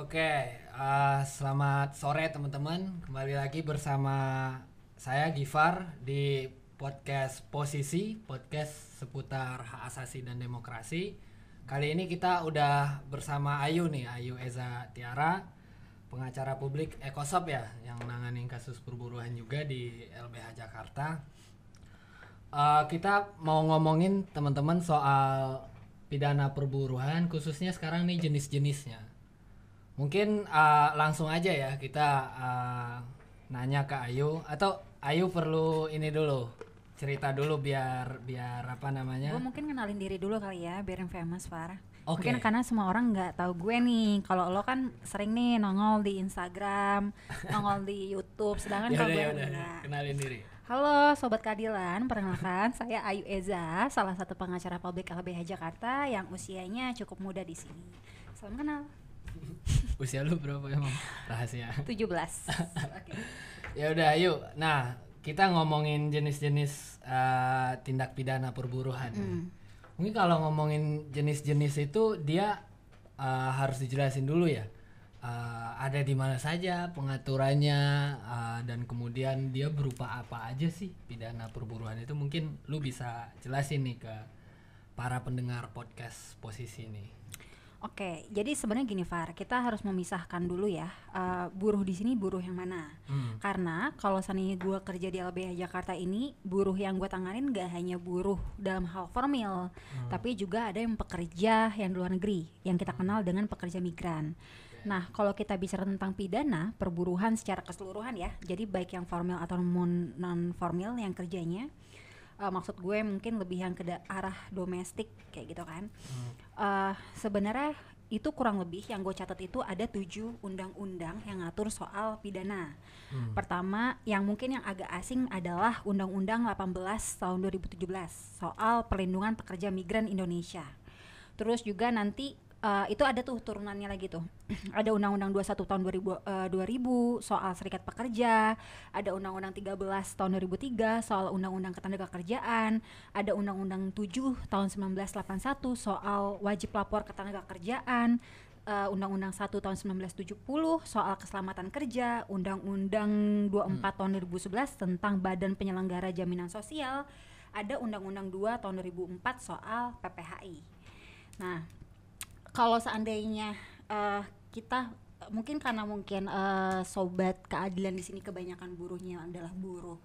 Oke, uh, selamat sore teman-teman. Kembali lagi bersama saya Gifar di podcast Posisi, podcast seputar hak asasi dan demokrasi. Kali ini kita udah bersama Ayu nih, Ayu Eza Tiara, pengacara publik Ekosop ya, yang nanganin kasus perburuan juga di LBH Jakarta. Uh, kita mau ngomongin teman-teman soal pidana perburuan, khususnya sekarang nih jenis-jenisnya. Mungkin uh, langsung aja ya kita uh, nanya ke Ayu atau Ayu perlu ini dulu cerita dulu biar biar apa namanya? Gue mungkin kenalin diri dulu kali ya, biar yang famous Farah. Oke. Mungkin karena semua orang nggak tahu gue nih. Kalau lo kan sering nih nongol di Instagram, nongol di YouTube, sedangkan kalau Yaudah, gue yaudah, enggak. kenalin diri. Halo Sobat Keadilan, perkenalkan saya Ayu Eza, salah satu pengacara publik LBH Jakarta yang usianya cukup muda di sini. Salam kenal. Usia lu berapa emang? Rahasia. 17. Oke. ya udah Ayu. Nah, kita ngomongin jenis-jenis uh, tindak pidana perburuan. Hmm. Mungkin kalau ngomongin jenis-jenis itu dia uh, harus dijelasin dulu ya. Uh, ada di mana saja pengaturannya uh, dan kemudian dia berupa apa aja sih pidana perburuan itu mungkin lu bisa jelasin nih ke para pendengar podcast posisi ini. Oke, jadi sebenarnya gini Far, kita harus memisahkan dulu ya eh, buruh di sini buruh yang mana. Hmm. Karena kalau seandainya gue kerja di LBH Jakarta ini, buruh yang gue tanganin gak hanya buruh dalam hal formil, tapi juga ada yang pekerja yang di luar negeri, yang kita kenal dengan pekerja migran. Nah, kalau kita bicara tentang pidana perburuhan secara keseluruhan ya, jadi baik yang formil atau non formil yang kerjanya, eh, maksud gue mungkin lebih yang ke arah domestik kayak gitu kan. Eh, Sebenarnya itu kurang lebih yang gue catat itu ada tujuh undang-undang yang ngatur soal pidana. Hmm. Pertama, yang mungkin yang agak asing adalah Undang-Undang 18 tahun 2017 soal perlindungan pekerja migran Indonesia. Terus juga nanti eh, itu ada tuh turunannya lagi tuh. ada Undang-Undang 21 tahun 2000, eh, 2000 soal serikat pekerja, ada Undang-Undang 13 tahun 2003 soal Undang-Undang Ketenagakerjaan, ada Undang-Undang 7 tahun 1981 soal wajib lapor ketenagakerjaan, eh, Undang-Undang 1 tahun 1970 soal keselamatan kerja, Undang-Undang 24 tahun 2011 tentang Badan Penyelenggara Jaminan Sosial, ada Undang-Undang 2 tahun 2004 soal PPHI. Nah, kalau seandainya eh, kita mungkin karena mungkin eh, sobat keadilan di sini kebanyakan buruhnya adalah buruh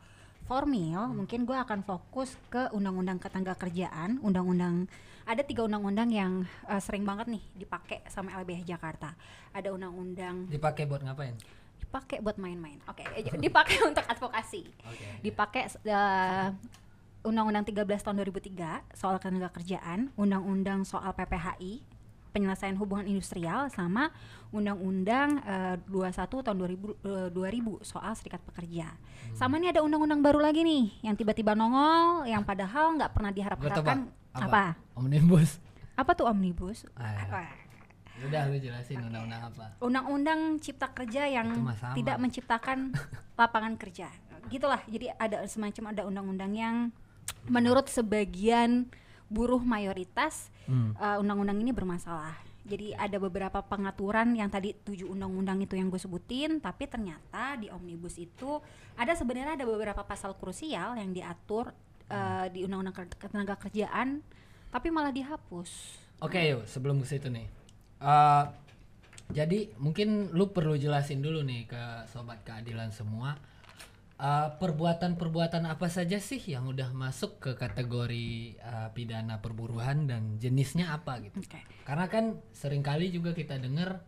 formil, mungkin gue akan fokus ke undang-undang ketenagakerjaan, undang-undang ada tiga undang-undang yang eh, sering banget nih dipakai sama LBH Jakarta. Ada undang-undang Dipakai buat ngapain? dipakai buat main-main. Oke, eh, dipakai untuk advokasi Oke. dipakai eh, Undang-Undang 13 tahun 2003 soal ketenagakerjaan, Undang-Undang soal PPHI, penyelesaian hubungan industrial sama Undang-Undang eh, 21 tahun 2000 eh, 2000 soal serikat pekerja. Sama nih ada undang-undang baru lagi nih yang tiba-tiba nongol yang padahal nggak pernah diharap-harapkan apa? Omnibus. Apa tuh omnibus? Ah. Wah. Udah lu jelasin undang-undang apa? Undang-undang Cipta Kerja yang tidak menciptakan lapangan kerja. Gitulah. Jadi ada semacam ada undang-undang yang menurut sebagian buruh mayoritas Hmm. uh, undang-undang ini bermasalah. Jadi ada beberapa pengaturan yang tadi tujuh undang-undang itu yang gue sebutin, tapi ternyata di omnibus itu ada sebenarnya ada beberapa pasal krusial yang diatur uh, di undang-undang Ker- ketenagakerjaan, tapi malah dihapus. Oke yuk sebelum ke situ nih. Eh, jadi mungkin lu perlu jelasin dulu nih ke sobat keadilan semua. Eh, Perbuatan-perbuatan apa saja sih yang udah masuk ke kategori eh, pidana perburuhan dan jenisnya apa gitu? Oke. Karena kan sering kali juga kita dengar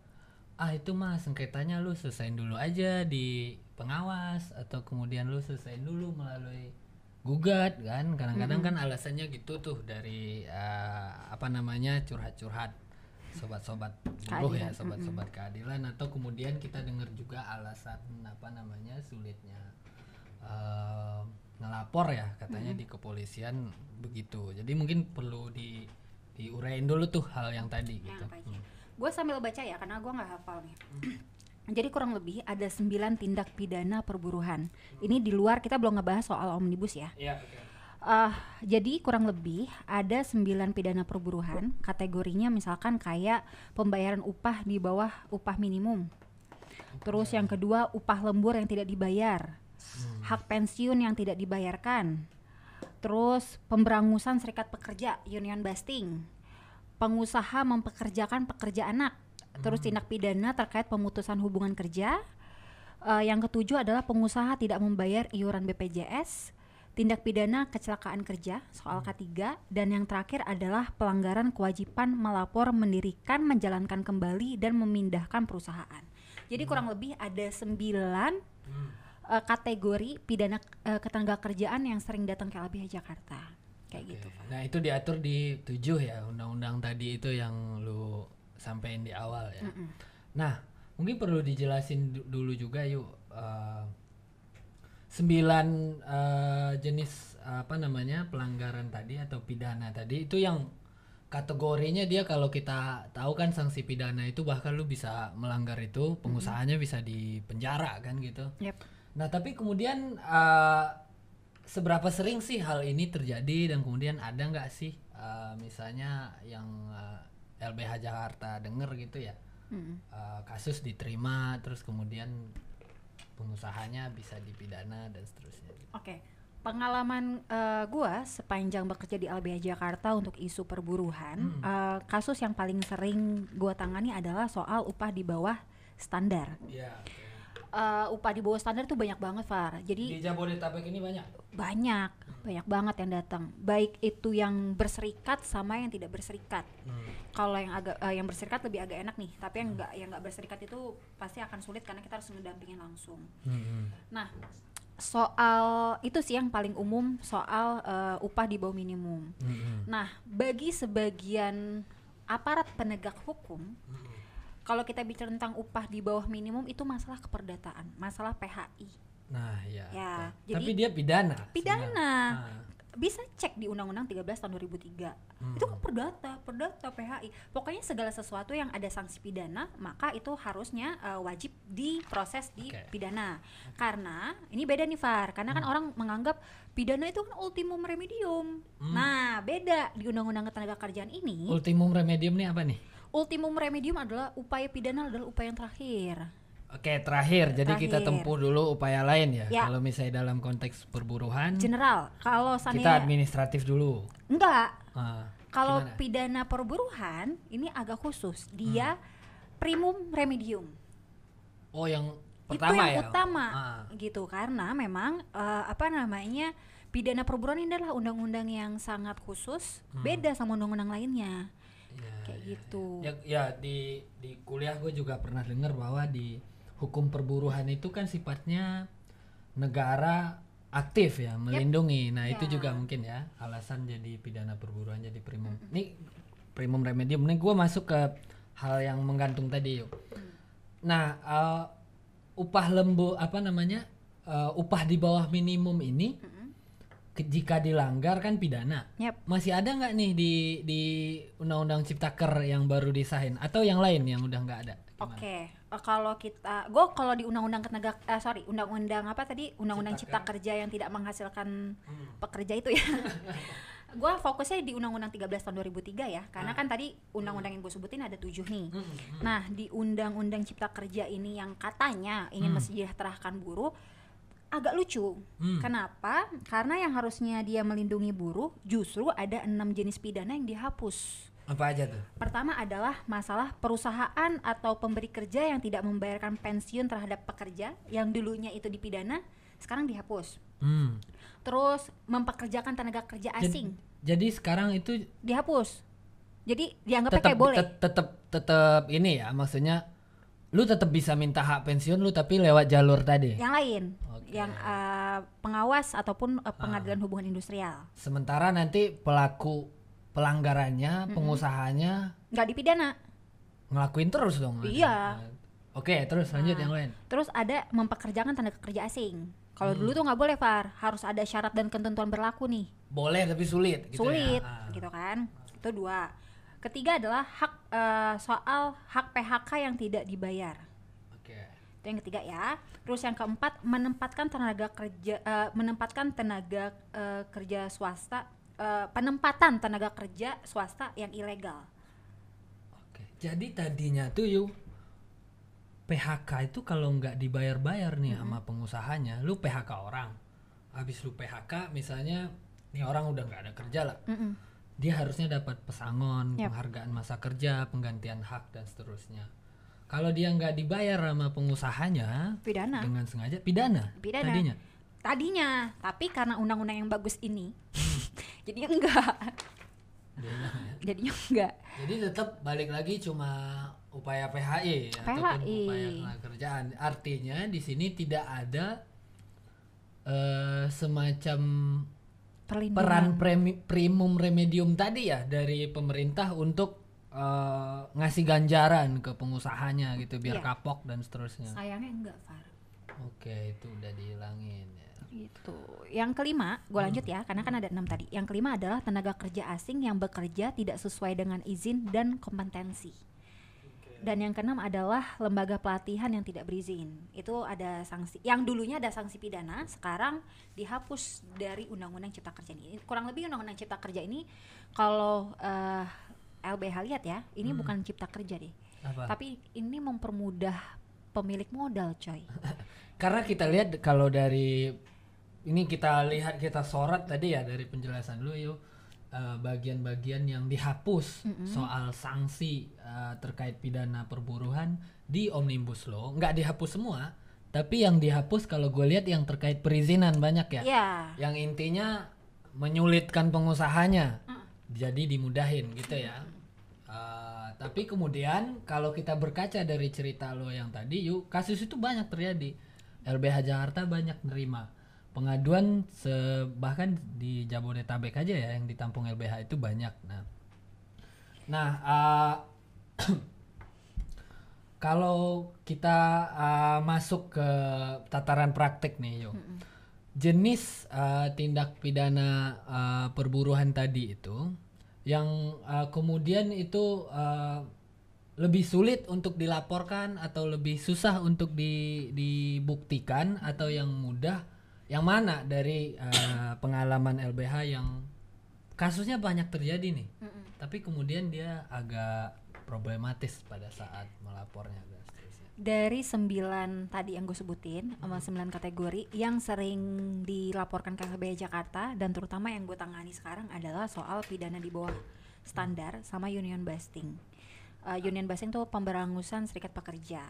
ah itu mah sengketanya lu selesaiin dulu aja di pengawas atau kemudian lu selesaiin dulu melalui gugat kan? Kadang-kadang kan alasannya gitu tuh dari eh, apa namanya curhat-curhat sobat-sobat buruh ya sobat-sobat keadilan atau kemudian kita dengar juga alasan apa namanya sulitnya eh, ngelapor ya katanya di kepolisian begitu jadi mungkin perlu di diurain dulu tuh hal yang tadi gitu aja? Gue sambil baca ya karena gue nggak hafal nih. Jadi kurang lebih ada 9 tindak pidana perburuhan. Ini di luar kita belum ngebahas soal omnibus ya. Iya, oke. Eh, jadi kurang lebih ada 9 pidana perburuhan. Kategorinya misalkan kayak pembayaran upah di bawah upah minimum. Terus yang kedua upah lembur yang tidak dibayar. Hak pensiun yang tidak dibayarkan. Terus pemberangusan serikat pekerja, union busting. Pengusaha mempekerjakan pekerja anak. Terus tindak pidana terkait pemutusan hubungan kerja. Eh, yang ketujuh adalah pengusaha tidak membayar iuran BPJS, tindak pidana kecelakaan kerja soal K3 dan yang terakhir adalah pelanggaran kewajiban melapor, mendirikan, menjalankan kembali dan memindahkan perusahaan. Jadi kurang lebih ada sembilan eh, kategori pidana eh, ketenaga kerjaan yang sering datang ke LBH Jakarta. Kayak gitu. Nah itu diatur di tujuh ya undang-undang tadi itu yang lu sampein di awal ya. Nah mungkin perlu dijelasin du- dulu juga yuk eh, sembilan eh, jenis apa namanya pelanggaran tadi atau pidana tadi itu yang kategorinya dia kalau kita tahu kan sanksi pidana itu bahkan lu bisa melanggar itu pengusahanya bisa dipenjara kan gitu. Yep. Nah, tapi kemudian eh, seberapa sering sih hal ini terjadi dan kemudian ada nggak sih eh, misalnya yang eh, LBH Jakarta denger gitu ya Mm. eh, kasus diterima terus kemudian pengusahanya bisa dipidana dan seterusnya. Oke, pengalaman eh, gua sepanjang bekerja di LBH Jakarta untuk isu perburuhan, eh, kasus yang paling sering gua tangani adalah soal upah di bawah standar. Iya. Eh, upah di bawah standar tuh banyak banget, Far. Jadi Di Jabodetabek ini banyak. banyak, banyak banget yang datang. Baik itu yang berserikat sama yang tidak berserikat. Kalau yang agak eh, yang berserikat lebih agak enak nih, tapi yang enggak yang enggak berserikat itu pasti akan sulit karena kita harus mendampingin langsung. Nah, soal itu sih yang paling umum soal eh, upah di bawah minimum. Nah, bagi sebagian aparat penegak hukum, kalau kita bicara tentang upah di bawah minimum itu masalah keperdataan, masalah PHI. Nah, ya. Ya, oke. jadi- tapi dia pidana. Pidana. Ah. Bisa cek di Undang-Undang 13 tahun 2003. Itu kan perdata, perdata PHI. Pokoknya segala sesuatu yang ada sanksi pidana, maka itu harusnya eh, wajib diproses di Oke. pidana. Karena ini beda nih Far, karena kan orang menganggap pidana itu kan ultimum remedium. Nah, beda di Undang-Undang Ketenagakerjaan ini, Ultimum remedium nih apa nih? Ultimum remedium adalah upaya pidana adalah upaya yang terakhir. Oke, terakhir. Jadi kita tempuh dulu upaya lain ya. Ya. Kalau misalnya dalam konteks perburuhan, General, kalau kita seandainya administratif dulu. enggak, Ah, Kalau gimana? pidana perburuhan ini agak khusus. Dia primum remedium. Oh, yang itu pertama yang ya. utama Ah. gitu karena memang eh, apa namanya? pidana perburuan ini adalah undang-undang yang sangat khusus, beda sama undang-undang lainnya. Iya, Kayak iya. gitu. Ya, ya di di kuliah gue juga pernah dengar bahwa di hukum perburuhan itu kan sifatnya negara aktif ya melindungi. Nah itu Ya. juga mungkin ya alasan jadi pidana perburuan jadi primum. Ini primum remedium. Nih gue masuk ke hal yang menggantung tadi yuk. Mm. Nah eh, upah lembu apa namanya eh, upah di bawah minimum ini ke- jika dilanggar kan pidana. Yap. Masih ada nggak nih di di undang-undang Ciptaker yang baru disahin atau yang lain yang udah nggak ada? Oke, eh, kalau kita, gue kalau di undang-undang ketenaga, eh, sorry, undang-undang apa tadi, undang-undang cipta kerja yang tidak menghasilkan pekerja itu ya. gue fokusnya di undang-undang 13 tahun 2003 ya, karena kan tadi undang-undang yang gue sebutin ada tujuh nih. Nah, di undang-undang cipta kerja ini yang katanya ingin mensejahterakan buruh, agak lucu. Hmm. Kenapa? Karena yang harusnya dia melindungi buruh, justru ada enam jenis pidana yang dihapus. Apa aja tuh? Pertama adalah masalah perusahaan atau pemberi kerja yang tidak membayarkan pensiun terhadap pekerja yang dulunya itu dipidana, sekarang dihapus. Hmm. Terus mempekerjakan tenaga kerja Jadi- asing, Jadi sekarang itu dihapus. Jadi dianggapnya tetap kayak boleh. tet- tetap tetap ini ya maksudnya lu tetap bisa minta hak pensiun lu tapi lewat jalur tadi. Yang lain, Oke. yang eh, pengawas ataupun eh, pengadilan hubungan industrial, Sementara nanti pelaku pelanggarannya, pengusahanya nggak dipidana. ngelakuin terus dong. Iya. Oke, terus lanjut Nah. yang lain. Terus ada mempekerjakan tenaga kerja asing. Kalau Hmm. dulu tuh nggak boleh, Far. Harus ada syarat dan ketentuan berlaku nih. Boleh tapi sulit gitu sulit ya. Ah. gitu kan itu dua ketiga adalah hak eh, soal hak PHK yang tidak dibayar Oke. Itu yang ketiga ya. Terus yang keempat menempatkan tenaga kerja eh, menempatkan tenaga eh, kerja swasta eh, penempatan tenaga kerja swasta yang ilegal. Oke. Jadi tadinya tuh yuk PHK itu kalau nggak dibayar-bayar nih sama pengusahanya, lu PHK orang. Habis lu PHK misalnya nih orang udah nggak ada kerja lah. Mm-mm. Dia harusnya dapat pesangon, Yap. penghargaan masa kerja, penggantian hak dan seterusnya. Kalau dia nggak dibayar sama pengusahanya Pidana. dengan sengaja pidana, Pidana. tadinya. Tadinya, tapi karena undang-undang yang bagus ini, jadinya enggak. Jadinya, ya. Jadinya enggak. Jadi tetap balik lagi cuma upaya PHI ataupun PHI. upaya tenaga kerjaan. Artinya di sini tidak ada eh, semacam Perlindungan. peran premi- primum remedium tadi ya dari pemerintah untuk eh, ngasih ganjaran ke pengusahanya gitu biar Iya. kapok dan seterusnya. Sayangnya enggak, Far. Oke, itu udah dihilangin ya. Gitu. Yang kelima, gue lanjut ya, karena kan ada enam tadi. Yang kelima adalah tenaga kerja asing yang bekerja tidak sesuai dengan izin dan kompetensi. Dan yang keenam adalah lembaga pelatihan yang tidak berizin. Itu ada sanksi. Yang dulunya ada sanksi pidana, sekarang dihapus dari Undang-Undang Cipta Kerja ini. Kurang lebih Undang-Undang Cipta Kerja ini kalau eh, LBH lihat ya, ini bukan Cipta Kerja deh. Apa? Tapi ini mempermudah pemilik modal, coy. Karena kita lihat kalau dari ini kita lihat kita sorot tadi ya dari penjelasan lu yuk eh, bagian-bagian yang dihapus soal sanksi eh, terkait pidana perburuhan di omnibus law. Nggak dihapus semua tapi yang dihapus kalau gue lihat yang terkait perizinan banyak ya. Iya. yang intinya menyulitkan pengusahanya. Jadi dimudahin gitu ya. Eh, tapi kemudian kalau kita berkaca dari cerita lo yang tadi yuk kasus itu banyak terjadi. LBH Jakarta banyak nerima pengaduan se- bahkan di Jabodetabek aja ya yang ditampung LBH itu banyak. Nah nah eh, kalau kita eh, masuk ke tataran praktik nih yuk jenis uh, tindak pidana uh, perburuhan tadi itu yang uh, kemudian itu uh, lebih sulit untuk dilaporkan atau lebih susah untuk di- dibuktikan atau yang mudah yang mana dari uh, pengalaman LBH yang kasusnya banyak terjadi nih tapi kemudian dia agak problematis pada saat melapornya dari sembilan tadi yang gue sebutin sama sembilan kategori yang sering dilaporkan ke LBH Jakarta dan terutama yang gue tangani sekarang adalah soal pidana di bawah standar sama union busting. Uh, union busting tuh pemberangusan serikat pekerja.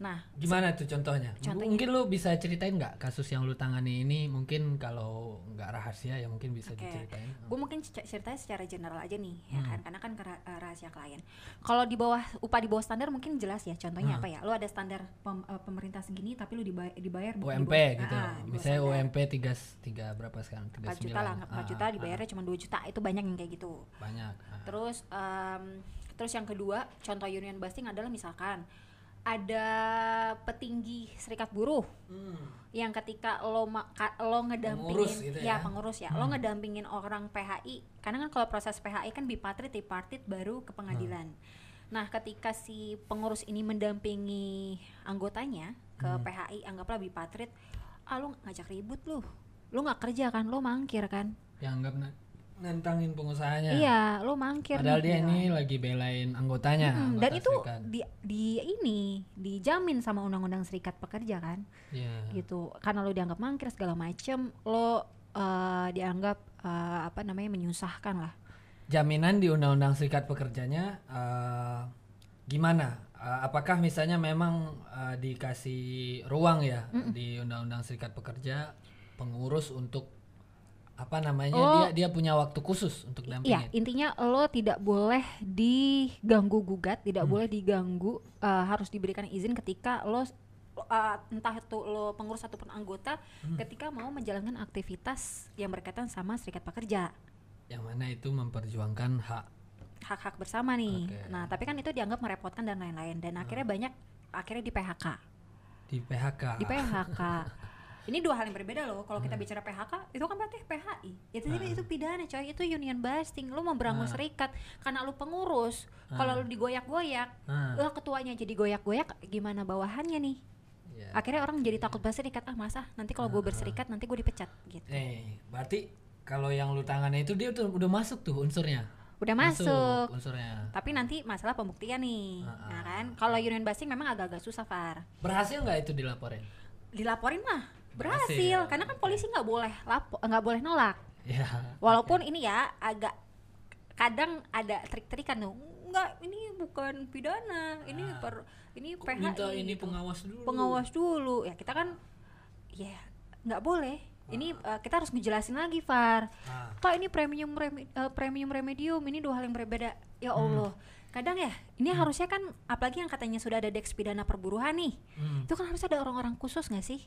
Nah, Gimana tuh contohnya? Contohnya. Mungkin lu bisa ceritain nggak kasus yang lu tangani ini? Mungkin kalau nggak rahasia ya mungkin bisa Oke. diceritain. gue mungkin c- ceritanya secara general aja nih, Hmm. ya kan? Karena kan eh, rahasia klien. Kalau di bawah upah di bawah standar mungkin jelas ya. Contohnya Hmm. apa ya? Lu ada standar pem- eh, pemerintah segini, tapi lu dibayar, dibayar di UMP bawah- gitu. Ah, di Misalnya standar. UMP tiga tiga berapa sekarang? 4 39. juta lah, 4 Ah, juta ah, dibayarnya cuma 2 juta. Itu banyak yang kayak gitu. ah, banyak. ah. Terus em, terus yang kedua, contoh union busting adalah misalkan ada petinggi serikat buruh yang ketika lo ma- ka- lo ngedampingin Pengurus gitu ya. pengurus ya lo ngedampingin orang PHI karena kan kalau proses PHI kan bipatrit tripartit baru ke pengadilan. Nah ketika si pengurus ini mendampingi anggotanya ke PHI anggaplah bipatrit ah lo ngajak ribut lu. Lu nggak kerja kan? Lo mangkir kan? Yang anggap nantangin pengusahanya. iya lo mangkir Padahal nih, dia gitu. ini lagi belain anggotanya. Mm, anggota dan itu serikat. di, di ini dijamin sama undang-undang serikat pekerja kan Iya. gitu karena lo dianggap mangkir segala macem lo eh, dianggap eh, apa namanya menyusahkan lah jaminan di undang-undang serikat pekerjanya eh, gimana? Eh, apakah misalnya memang eh, dikasih ruang ya di undang-undang serikat pekerja pengurus untuk apa namanya Oh. dia dia punya waktu khusus untuk Iya dampingin? intinya lo tidak boleh diganggu gugat tidak boleh diganggu eh, harus diberikan izin ketika lo eh, entah itu lo pengurus ataupun anggota ketika mau menjalankan aktivitas yang berkaitan sama serikat pekerja Yang mana itu memperjuangkan hak. hak-hak bersama nih Oke. nah tapi kan itu dianggap merepotkan dan lain-lain dan akhirnya banyak akhirnya di PHK di PHK. di PHK ini dua hal yang berbeda loh kalau kita bicara PHK itu kan berarti PHI itu jadi itu pidana coy. Itu union busting. Lu mau berangus Ah. serikat karena lu pengurus. Kalau lu digoyak-goyak Ah. lah ketuanya jadi goyak-goyak gimana bawahannya nih? Iya. akhirnya orang jadi takut berserikat ah masa nanti kalau gue berserikat nanti gue dipecat gitu. Eh, berarti kalau yang lu tangani itu dia tuh udah masuk tuh unsurnya. udah masuk, unsurnya. tapi nanti masalah pembuktian nih Ah, nah kan? kalau union busting memang agak-agak susah Far. Berhasil nggak itu dilaporin? dilaporin mah Berhasil. berhasil karena kan polisi nggak boleh lapo nggak boleh nolak Ya. walaupun ini ya agak kadang ada trik-trikan tuh enggak ini bukan pidana ini Ah. per ini Kok PHI minta ini gitu. pengawas dulu. pengawas dulu ya kita kan ya nggak boleh ini eh, kita harus ngejelasin lagi Far Ah. pak ini premium remi- eh, premium remedium ini dua hal yang berbeda ya Hmm. Allah kadang ya ini harusnya kan apalagi yang katanya sudah ada deks pidana perburuhan nih Hmm. itu kan harus ada orang-orang khusus nggak sih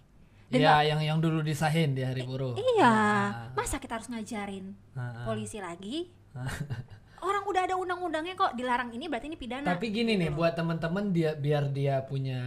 Iya, yang yang dulu disahin di hari buruh. iya Nah. masa kita harus ngajarin Ah, ah. polisi lagi orang udah ada undang-undangnya kok dilarang ini berarti ini pidana Tapi gini nih buat teman-teman dia biar dia punya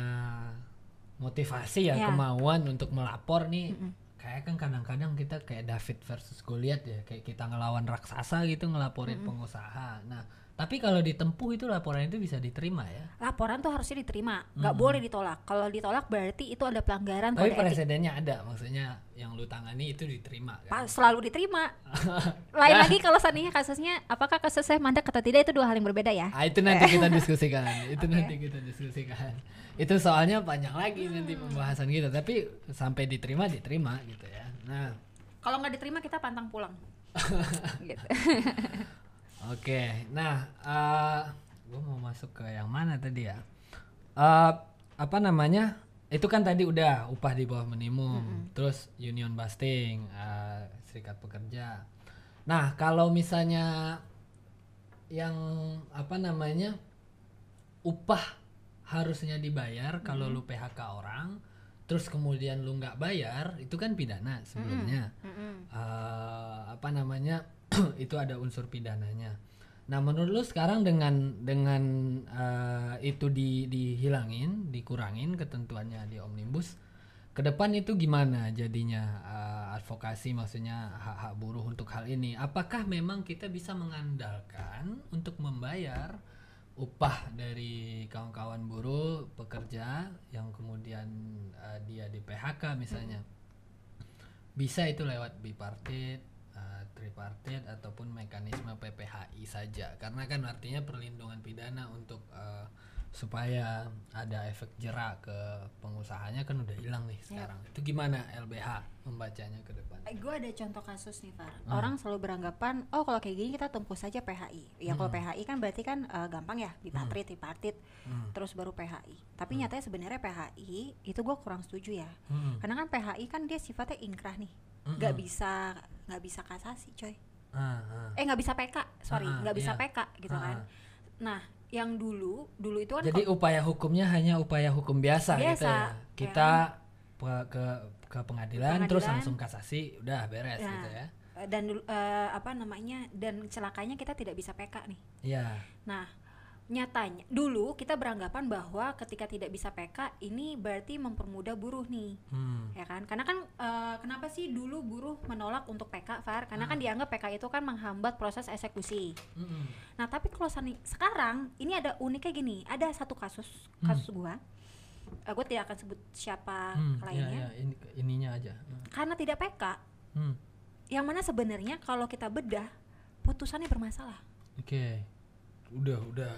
motivasi ya, Ya. kemauan untuk melapor nih. Kayak kan kadang-kadang kita kayak David versus Goliath ya, kayak kita ngelawan raksasa gitu ngelaporin pengusaha. Nah, tapi kalau ditempuh itu laporan itu bisa diterima ya. laporan tuh harusnya diterima nggak boleh ditolak kalau ditolak berarti itu ada pelanggaran Tapi kode etik presidennya ada, maksudnya yang lu tangani itu diterima kan. Pa- selalu diterima lain lagi kalau seandainya kasusnya apakah kasusnya mandat atau tidak itu dua hal yang berbeda ya Ah, itu nanti kita diskusikan. itu nanti kita diskusikan. Itu soalnya panjang lagi nanti pembahasan kita, tapi sampai diterima diterima gitu ya. Nah, kalau nggak diterima kita pantang pulang gitu. Oke, nah, gue mau masuk ke yang mana tadi ya? Eh, apa namanya? Itu kan tadi udah upah di bawah minimum, terus union busting, eh, serikat pekerja. Nah, kalau misalnya yang apa namanya upah harusnya dibayar kalau lu PHK orang, terus kemudian lu nggak bayar, itu kan pidana sebelumnya. Mm-mm. Eh, apa namanya itu ada unsur pidananya. Nah menurut lu sekarang dengan dengan eh, itu di, dihilangin, dikurangin ketentuannya di omnibus, ke depan itu gimana jadinya eh, advokasi maksudnya hak-hak buruh untuk hal ini? Apakah memang kita bisa mengandalkan untuk membayar upah dari kawan-kawan buruh pekerja yang kemudian eh, dia di PHK misalnya? bisa itu lewat bipartit, uh, tripartit ataupun mekanisme PPHI saja. Karena kan artinya perlindungan pidana untuk uh, supaya ada efek jerak ke pengusahanya kan udah hilang nih sekarang. Itu gimana LBH membacanya ke depan? Eh, gue ada contoh kasus nih Far. Orang selalu beranggapan oh kalau kayak gini kita tempuh saja PHI ya kalau PHI kan berarti kan eh, gampang ya bipartit tripartit Hmm. terus baru PHI tapi nyatanya sebenarnya PHI itu gue kurang setuju ya. Hmm. karena kan PHI kan dia sifatnya inkrah nih. Nggak bisa nggak bisa kasasi coy. Ah, ah. eh nggak bisa PK sorry Ah, nggak bisa iya. PK gitu Ah, kan. nah yang dulu dulu itu kan Jadi upaya hukumnya hanya upaya hukum biasa, gitu Biasa, ya. Kita pe- ke ke pengadilan, terus Pengadilan. langsung kasasi, udah beres Nah, gitu ya. dan eh, apa namanya dan celakanya kita tidak bisa PK nih Iya. Nah, nyatanya dulu kita beranggapan bahwa ketika tidak bisa PK ini berarti mempermudah buruh nih. Hmm. Ya kan? Karena kan eh, kenapa sih dulu buruh menolak untuk PK, Far? Karena Hmm. kan dianggap PK itu kan menghambat proses eksekusi. Mm-mm. Nah, tapi kalau sani- sekarang ini ada uniknya gini, ada satu kasus kasus gua. Eh, gue tidak akan sebut siapa Hmm, kliennya. ya, ya, ini, ininya aja. Karena tidak PK, Hmm. yang mana sebenarnya kalau kita bedah putusannya bermasalah. Oke. Udah, udah.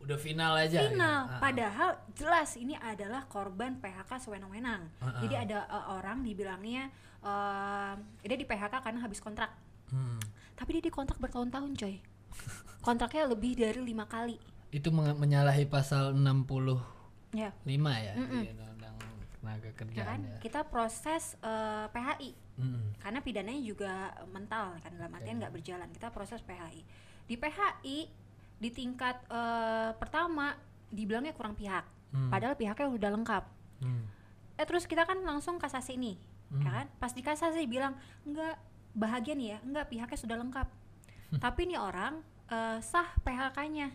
Udah final aja. gitu. final ah. padahal jelas ini adalah korban PHK sewenang-wenang ah. jadi ada uh, orang dibilangnya uh, dia di PHK karena habis kontrak Hmm. tapi dia dikontrak bertahun-tahun coy kontraknya lebih dari lima kali Itu menge- menyalahi pasal 65 ya ya Mm-mm. di Undang-Undang Tenaga ya Kerjaan kan ya. kita proses uh, PHI Mm-mm. karena pidananya juga mental kan dalam artian nggak berjalan kita proses PHI di PHI di tingkat uh, pertama dibilangnya kurang pihak Hmm. padahal pihaknya udah lengkap Hmm. eh terus kita kan langsung kasasi nih Hmm. ya kan pas di kasasi bilang enggak bahagia nih ya enggak pihaknya sudah lengkap Hmm. tapi nih orang eh, sah PHK-nya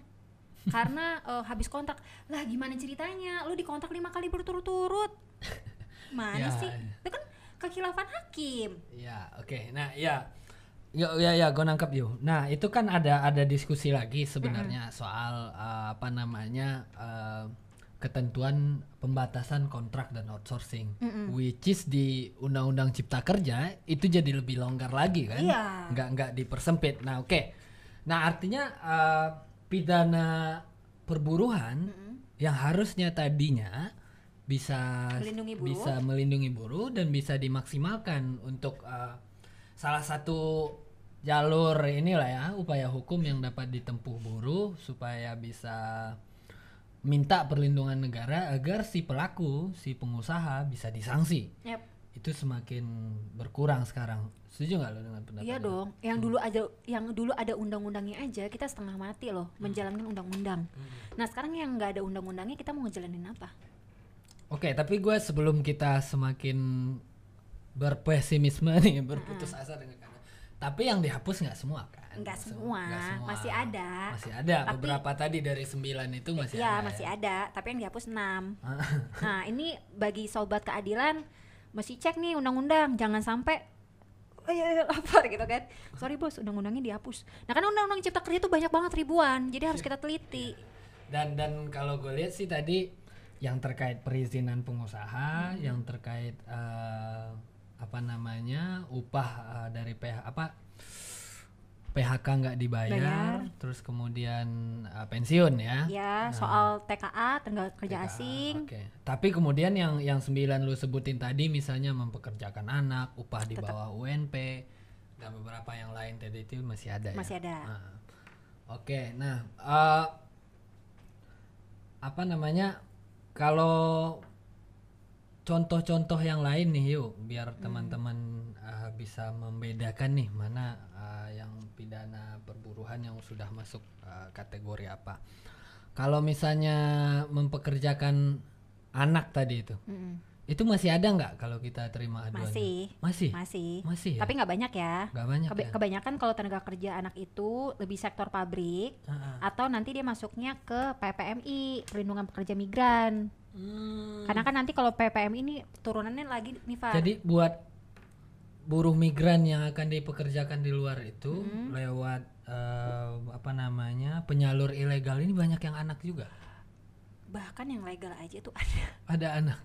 karena eh, habis kontrak lah gimana ceritanya lu dikontrak lima kali berturut-turut mana Ya, sih ya. itu kan kekhilafan hakim Ya, oke. Nah, ya. Ya, ya, ya, gue nangkep yuk. Nah, itu kan ada ada diskusi lagi sebenarnya soal eh, apa namanya eh, ketentuan pembatasan kontrak dan outsourcing, Mm-mm. which is di Undang-Undang Cipta Kerja itu jadi lebih longgar lagi kan, Iya. nggak nggak dipersempit. Nah oke, nah artinya eh, pidana perburuhan yang harusnya tadinya bisa Melindungi buruh. bisa melindungi buruh dan bisa dimaksimalkan untuk eh, salah satu jalur inilah ya upaya hukum yang dapat ditempuh buruh supaya bisa minta perlindungan negara agar si pelaku si pengusaha bisa disanksi Yap. itu semakin berkurang sekarang setuju nggak lo dengan pendapat Iya lo? dong, yang dulu ada yang dulu ada undang-undangnya aja kita setengah mati loh menjalankan undang-undang. Nah sekarang yang nggak ada undang-undangnya kita mau ngejalanin apa? Oke, tapi gue sebelum kita semakin berpesimisme nih, berputus asa dengan tapi yang dihapus nggak semua kan? Nggak Se- semua, masih ada. Masih ada. Tapi- Beberapa tadi dari sembilan itu masih Iya ada. masih ya? ada, tapi yang dihapus 6 Nah ini bagi sobat keadilan mesti cek nih undang-undang, jangan sampai oh iya, iya, lapor gitu kan sorry bos undang-undangnya dihapus nah kan undang-undang cipta kerja itu banyak banget ribuan jadi harus kita teliti Dan dan kalau gue lihat sih tadi yang terkait perizinan pengusaha, yang terkait eh, apa namanya upah eh, dari PH apa PHK nggak dibayar, Bayar. terus kemudian eh, pensiun ya. ya soal TKA tenaga kerja TKA, asing Oke. Tapi kemudian yang yang sembilan lu sebutin tadi misalnya mempekerjakan anak, upah di Tetap. bawah UNP dan beberapa yang lain tadi itu masih ada ya. Masih ada. Ah. Oke, nah eh, apa namanya kalau contoh-contoh yang lain nih yuk biar Hmm. teman-teman eh, bisa membedakan nih mana eh, yang pidana perburuhan yang sudah masuk eh, kategori apa. Kalau misalnya mempekerjakan anak tadi itu, Mm-mm. itu masih ada nggak kalau kita terima aduannya? masih Masih. masih Masih ya? tapi nggak banyak ya Nggak banyak Keba- ya? kebanyakan kalau tenaga kerja anak itu lebih sektor pabrik Ah, ah. atau nanti dia masuknya ke PPMI perlindungan pekerja migran Hmm. karena kan nanti kalau PPMI ini turunannya lagi nih Far Jadi buat buruh migran yang akan dipekerjakan di luar itu Mm-hmm. lewat eh, apa namanya penyalur ilegal ini banyak yang anak juga. bahkan yang legal aja tuh ada Ada anak.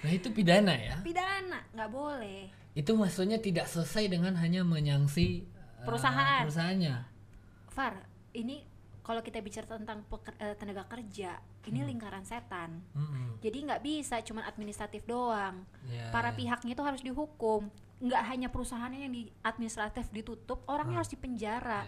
Nah itu pidana ya. pidana nggak boleh Itu maksudnya tidak selesai dengan hanya menyangsi eh, Perusahaan. perusahaannya. Far ini kalau kita bicara tentang peker- eh, tenaga kerja ini lingkaran setan. Mm-mm. jadi nggak bisa cuma administratif doang. Ya, para ya. pihaknya itu harus dihukum. Nggak hanya perusahaannya yang di administratif ditutup orangnya harus dipenjara.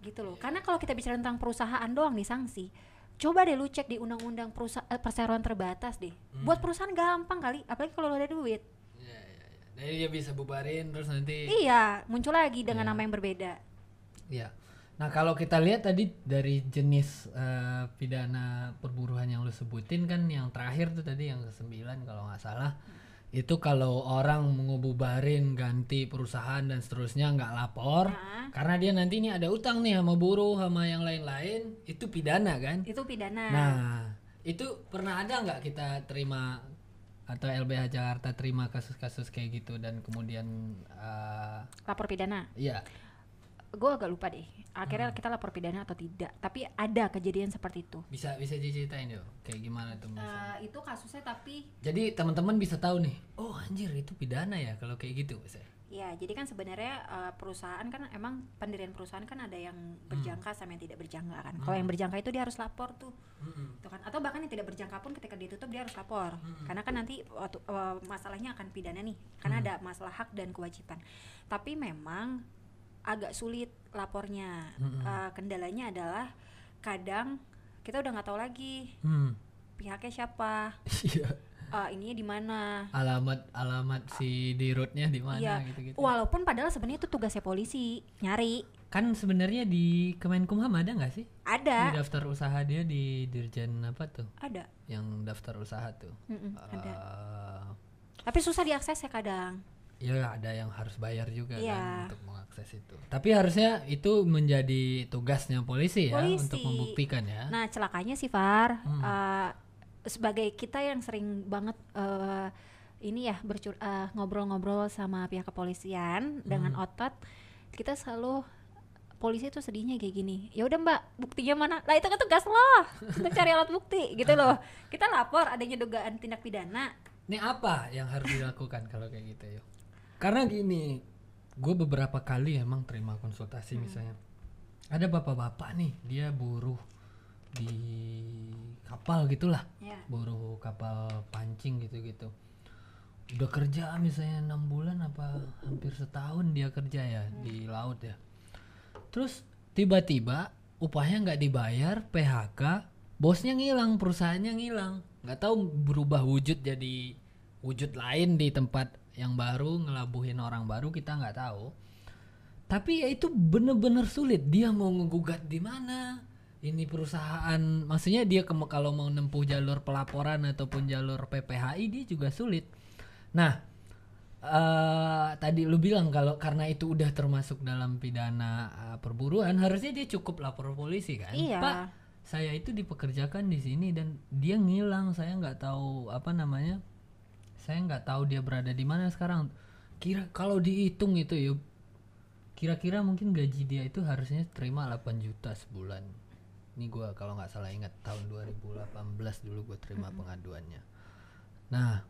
Gitu loh. Karena kalau kita bicara tentang perusahaan doang nih sanksi coba deh lu cek di undang-undang perusa- eh, perseroan terbatas deh. Buat perusahaan gampang kali apalagi kalau lu ada duit. Ya, ya, ya. Jadi dia bisa bubarin terus nanti iya muncul lagi dengan Iya. nama yang berbeda. Iya. Nah kalau kita lihat tadi dari jenis eh, pidana perburuan yang lu sebutin kan yang terakhir tuh tadi yang ke sembilan kalau nggak salah itu kalau orang mengububarin ganti perusahaan dan seterusnya nggak lapor Nah. karena dia nanti ini ada utang nih sama buruh sama yang lain-lain itu pidana kan? itu pidana Nah itu pernah ada nggak kita terima atau LBH Jakarta terima kasus-kasus kayak gitu dan kemudian eh, lapor pidana iya gue agak lupa deh akhirnya Hmm. kita lapor pidana atau tidak tapi ada kejadian seperti itu bisa bisa diceritain yuk kayak gimana tuh misalnya? Eh, itu kasusnya tapi Jadi teman-teman bisa tahu nih, oh anjir itu pidana ya kalau kayak gitu misalnya. Ya, jadi kan sebenarnya eh, perusahaan kan emang pendirian perusahaan kan ada yang berjangka sama yang tidak berjangka kan. Kalau yang berjangka itu dia harus lapor tuh, tuh kan. Atau bahkan yang tidak berjangka pun ketika ditutup dia harus lapor, karena kan nanti waktu eh, masalahnya akan pidana nih, karena ada masalah hak dan kewajiban. Tapi memang agak sulit lapornya. Eh, kendalanya adalah kadang kita udah nggak tahu lagi Hmm. pihaknya siapa, Iya. eh, ininya di mana. alamat alamat si dirutnya di mana Iya, gitu-gitu. walaupun padahal sebenarnya itu tugasnya polisi nyari. Kan sebenarnya di Kemenkumham ada nggak sih? Di Ada, daftar usaha dia di Dirjen apa tuh? ada, Yang daftar usaha tuh. Mm-mm, ada. Eh, Tapi susah diakses ya kadang. Ya ada yang harus bayar juga kan Iya. untuk mengakses itu. Tapi harusnya itu menjadi tugasnya polisi ya Polisi. untuk membuktikan ya. Nah celakanya sih Far, Hmm. eh, sebagai kita yang sering banget eh, ini ya bercur eh, ngobrol-ngobrol sama pihak kepolisian dengan Hmm. otot, kita selalu polisi tuh sedihnya kayak gini ya udah mbak buktinya mana lah itu kan tugas lo untuk cari alat bukti gitu loh kita lapor adanya dugaan tindak pidana Ini apa yang harus dilakukan kalau kayak gitu yuk? Karena gini, gue beberapa kali emang terima konsultasi misalnya. Ada bapak-bapak nih, dia buruh di kapal gitulah, ya buruh kapal pancing gitu-gitu. Udah kerja misalnya enam bulan apa hampir setahun dia kerja ya di laut ya. Terus tiba-tiba upahnya nggak dibayar, PHK, bosnya ngilang, perusahaannya ngilang, nggak tahu berubah wujud jadi wujud lain di tempat yang baru ngelabuhin orang baru kita nggak tahu. Tapi ya itu bener-bener sulit. Dia mau ngegugat di mana? Ini perusahaan, maksudnya dia ke- kalau mau nempuh jalur pelaporan ataupun jalur PPHI dia juga sulit. Nah, eh tadi lu bilang kalau karena itu udah termasuk dalam pidana eh, perburuan, harusnya dia cukup lapor polisi kan? Iya. Pak, saya itu dipekerjakan di sini dan dia ngilang. Saya nggak tahu apa namanya. Saya nggak tahu dia berada di mana sekarang. Kira kalau dihitung itu ya kira-kira mungkin gaji dia itu harusnya terima 8 juta sebulan. Ini gua kalau nggak salah ingat tahun 2018 dulu gue terima pengaduannya. Nah,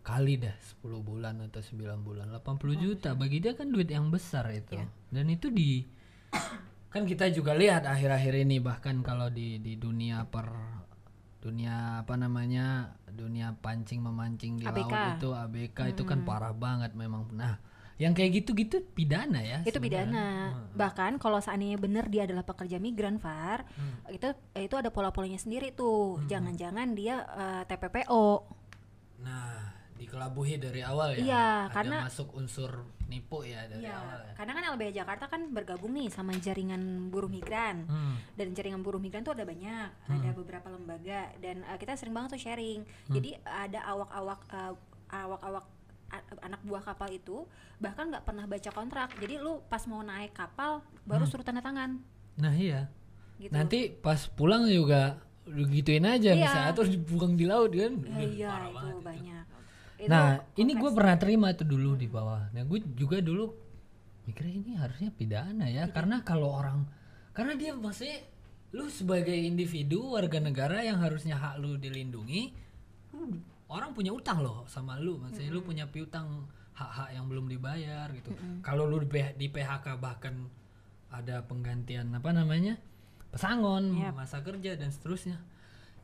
kali dah 10 bulan atau 9 bulan 80 juta bagi dia kan duit yang besar itu. Dan itu di kan kita juga lihat akhir-akhir ini bahkan kalau di di dunia per dunia apa namanya dunia pancing memancing di ABK. laut itu ABK itu kan parah banget memang. Nah yang kayak gitu-gitu pidana ya itu sebenarnya. pidana. Bahkan kalau seandainya benar dia adalah pekerja migran Far itu itu ada pola-polanya sendiri tuh. Jangan-jangan dia eh, TPPO nah dikelabuhi dari awal ya Iya, karena- masuk unsur nipu ya dari Iya, awal ya karena kan LBH Jakarta kan bergabung nih sama jaringan buruh migran Hmm. dan jaringan buruh migran tuh ada banyak, ada beberapa lembaga dan uh, kita sering banget tuh sharing. Jadi ada awak-awak uh, awak-awak anak buah kapal itu bahkan nggak pernah baca kontrak. Jadi lu pas mau naik kapal baru suruh tanda tangan nah iya gitu. nanti pas pulang juga gituin aja Iya. misalnya atau dibuang di laut kan Ya, iya parah itu itu. Itu Nah, ini gue pernah terima tuh dulu di bawah. Nah, gue juga dulu mikirnya ini harusnya pidana ya, karena kalau orang, karena dia masih lu sebagai individu warga negara yang harusnya hak lu dilindungi, lu- orang punya utang loh sama lu, maksudnya lu punya piutang hak-hak yang belum dibayar gitu. Kalau lu di, di PHK bahkan ada penggantian apa namanya pesangon, Yap. masa kerja dan seterusnya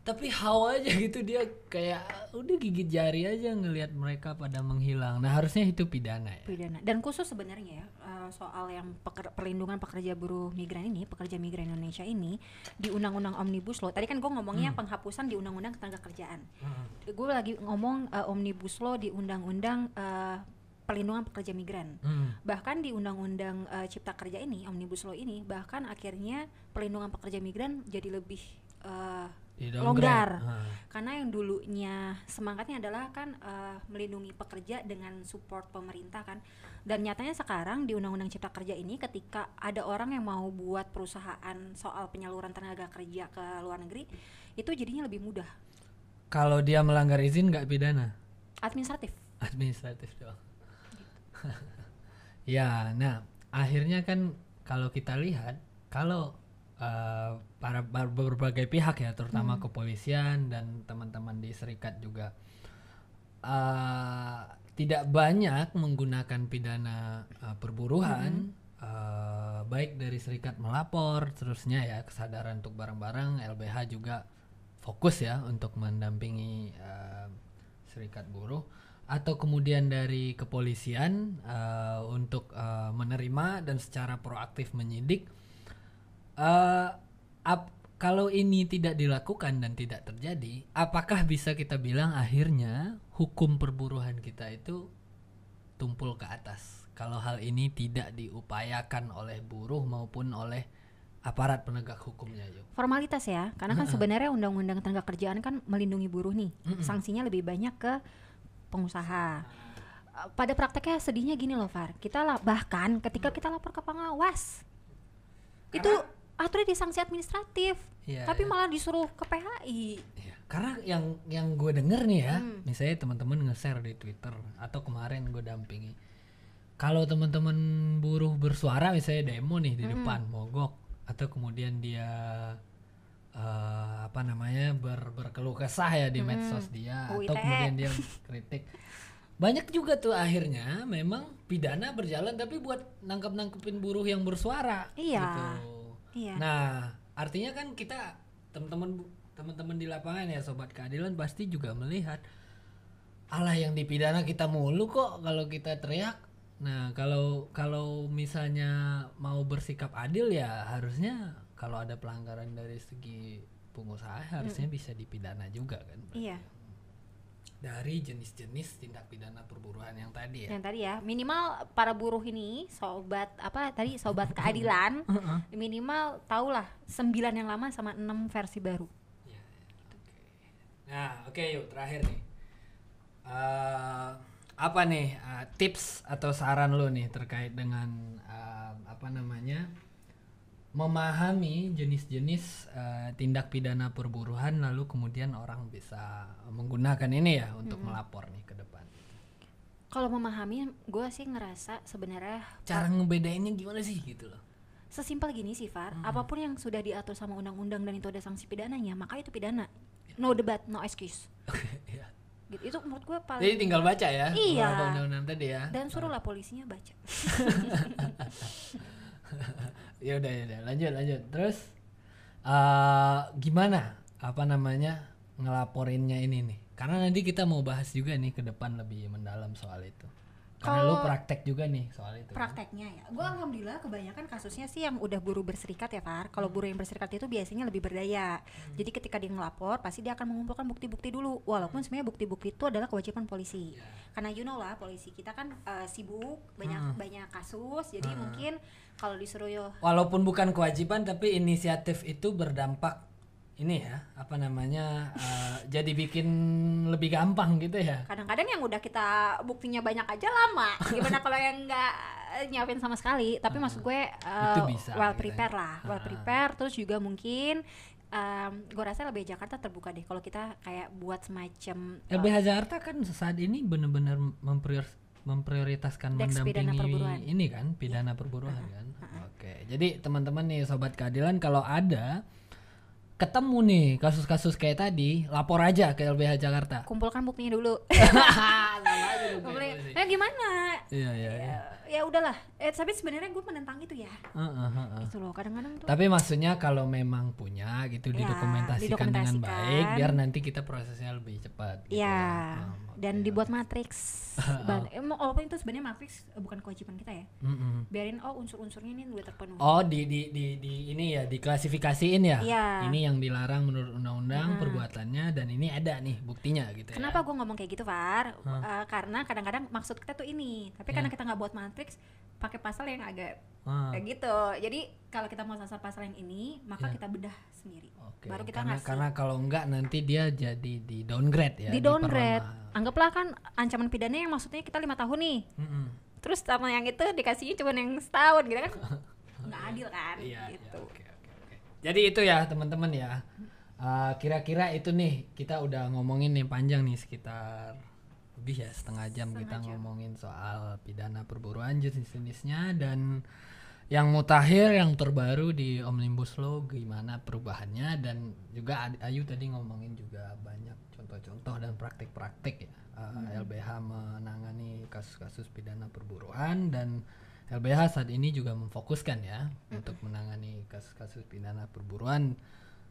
tapi how aja gitu dia kayak udah gigit jari aja ngelihat mereka pada menghilang. Nah harusnya itu pidana ya. Pidana. Dan khusus sebenarnya ya uh, soal yang peker- perlindungan pekerja buruh migran ini pekerja migran Indonesia ini di undang-undang omnibus law. Tadi kan gue ngomongnya penghapusan di undang-undang ketenaga kerjaan. Gue lagi ngomong uh, omnibus law di undang-undang uh, perlindungan pekerja migran. Hmm. bahkan di undang-undang uh, cipta kerja ini omnibus law ini bahkan akhirnya perlindungan pekerja migran jadi lebih uh, longgar. Ah. karena yang dulunya semangatnya adalah kan eh, melindungi pekerja dengan support pemerintah kan. Dan nyatanya sekarang di undang-undang cipta kerja ini ketika ada orang yang mau buat perusahaan soal penyaluran tenaga kerja ke luar negeri itu jadinya lebih mudah. Kalau dia melanggar izin nggak pidana? Administratif. Administratif doang. Ya nah akhirnya kan kalau kita lihat kalau eh, para, berbagai pihak ya terutama kepolisian dan teman-teman di serikat juga. Eh, tidak banyak menggunakan pidana eh, perburuhan. Eh, baik dari serikat melapor terusnya ya kesadaran untuk bareng-bareng. LBH juga fokus ya untuk mendampingi eh, serikat buruh. Atau kemudian dari kepolisian eh, untuk eh, menerima dan secara proaktif menyidik. Eh ap- kalau ini tidak dilakukan dan tidak terjadi apakah bisa kita bilang akhirnya hukum perburuhan kita itu tumpul ke atas? Kalau hal ini tidak diupayakan oleh buruh maupun oleh aparat penegak hukumnya yuk. Formalitas ya karena kan sebenarnya undang-undang tenaga kerjaan kan melindungi buruh nih. Sanksinya lebih banyak ke pengusaha. Uh, pada prakteknya sedihnya gini loh Far. Kita lah bahkan ketika kita lapor ke pengawas itu aturannya disanksi administratif Iya, tapi iya. malah disuruh ke PHI Iya, Karena yang yang gue denger nih ya, misalnya teman-teman nge-share di Twitter atau kemarin gue dampingi, kalau teman-teman buruh bersuara misalnya demo nih di depan mogok atau kemudian dia eh, apa namanya ber, berkeluh kesah ya di medsos dia atau UITE. kemudian dia kritik banyak juga tuh akhirnya memang pidana berjalan tapi buat nangkep nangkepin buruh yang bersuara Iya. gitu. Iya. Nah, artinya kan kita teman-teman teman-teman di lapangan ya sobat keadilan pasti juga melihat Allah yang dipidana kita mulu kok kalau kita teriak. Nah, kalau kalau misalnya mau bersikap adil ya harusnya kalau ada pelanggaran dari segi pengusaha harusnya bisa dipidana juga kan. Iya. Dari jenis-jenis tindak pidana perburuan yang tadi ya. Yang tadi ya, minimal para buruh ini sobat apa tadi sobat keadilan minimal tahulah 9 yang lama sama 6 versi baru. Ya. Nah, oke yuk terakhir nih. Eh, apa nih eh, tips atau saran lo nih terkait dengan eh, apa namanya memahami jenis-jenis eh, tindak pidana perburuhan lalu kemudian orang bisa menggunakan ini ya untuk melapor nih ke depan. Kalau memahami, gue sih ngerasa sebenarnya Cara ngebedainnya gimana sih gitu loh? sesimpel gini sih Far, apa pun yang sudah diatur sama undang-undang dan itu ada sanksi pidananya, maka itu pidana. No debat, no excuse. Ya. Gitu. Itu menurut gue Jadi paling tinggal baca ya Iya. undang-undang tadi ya. dan suruhlah polisinya baca. ya udah ya udah. Lanjut lanjut. Terus eh gimana apa namanya ngelaporinnya ini nih? Karena nanti kita mau bahas juga nih ke depan lebih mendalam soal itu karena lu Kalau- praktek juga nih soal itu? Prakteknya ya, gue alhamdulillah kebanyakan kasusnya sih yang udah buruh berserikat ya Far. Kalau buruh yang berserikat itu biasanya lebih berdaya. Jadi ketika dia ngelapor, pasti dia akan mengumpulkan bukti-bukti dulu. Walaupun sebenarnya bukti-bukti itu adalah kewajiban polisi. Karena you know lah polisi kita kan eh, sibuk banyak banyak kasus. Jadi mungkin kalau disuruh yo walaupun bukan kewajiban tapi inisiatif itu berdampak ini ya apa namanya eh, jadi bikin lebih gampang gitu ya. Kadang-kadang yang udah kita buktinya banyak aja lama. Gimana kalau yang nggak nyiapin sama sekali? Tapi maksud gue uh, bisa well gitu ya. prepare lah well prepare terus juga mungkin um, gue rasa lebih Jakarta terbuka deh kalau kita kayak buat semacam uh, LBH Jakarta kan saat ini benar-benar memprior memprioritaskan Deks mendampingi ini kan pidana perburuan kan. Oke. Jadi teman-teman nih sobat keadilan kalau ada ketemu nih kasus-kasus kayak tadi, lapor aja ke LBH Jakarta. kumpulkan buktinya dulu Kumpulin, gue sih. ya gimana Iya iya iya. ya, ya udahlah eh tapi sebenarnya gue menentang itu ya Heeh, heeh. gitu loh kadang-kadang tuh Tapi maksudnya kalau memang punya gitu Ya, didokumentasikan dengan didokumentasikan. baik biar nanti kita prosesnya lebih cepat gitu ya ya. Oh, dan oke. dibuat matriks Ban- eh, walaupun itu sebenarnya matriks eh, bukan kewajiban kita ya Mm-mm. biarin oh unsur-unsurnya ini udah terpenuhi Oh di di di di ini ya diklasifikasiin ya. Iya. Ini yang dilarang menurut undang-undang perbuatannya dan ini ada nih buktinya gitu Kenapa gue ngomong kayak gitu, Far? Eh, karena kadang-kadang maksud kita tuh ini, tapi karena kita nggak buat matriks, pakai pasal yang agak ya. Ah, kayak gitu. Jadi kalau kita mau sasar pasal yang ini, maka kita bedah sendiri. Oke. Baru kita karena ngasih. karena kalau enggak nanti dia jadi di downgrade ya. di downgrade. Anggaplah kan ancaman pidana yang maksudnya kita lima tahun nih. Mm-mm. Terus sama yang itu dikasihnya cuma yang setahun gitu kan? Nggak adil kan? Iya, iya, gitu. oke, oke, oke. Jadi itu ya teman-teman ya. Eh, kira-kira itu nih kita udah ngomongin nih panjang nih sekitar lebih ya setengah jam kita ngomongin soal pidana perburuan jenis-jenisnya dan yang mutakhir yang terbaru di omnibus law gimana perubahannya? Dan juga Ayu tadi ngomongin juga banyak contoh-contoh dan praktik-praktik ya. Eh, LBH menangani kasus-kasus pidana perburuan dan LBH saat ini juga memfokuskan ya untuk menangani kasus-kasus pidana perburuan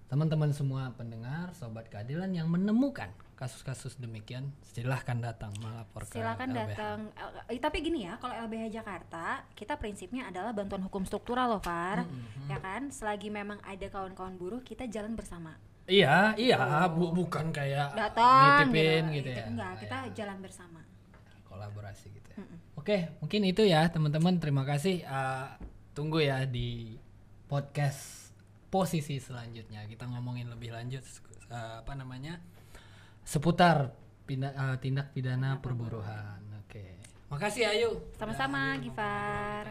teman-teman semua pendengar sobat keadilan yang menemukan kasus-kasus demikian silahkan datang melapor ke Silakan LBH. datang. Eh, tapi gini ya, kalau LBH Jakarta, kita prinsipnya adalah bantuan hukum struktural loh, Far. Hmm, Ya kan? Selagi memang ada kawan-kawan buruh, kita jalan bersama. Iya, iya, bu- bukan kayak Datang nitipin gitu. gitu, ya. Enggak, kita ya, jalan bersama. kolaborasi gitu ya. Oke, mungkin itu ya teman-teman. Terima kasih. Ah, tunggu ya di podcast posisi selanjutnya. Kita ngomongin lebih lanjut ah, apa namanya seputar pinda- ah, tindak pidana perburuhan. Oke, makasih Ayu. Sama-sama, Udah Gifar.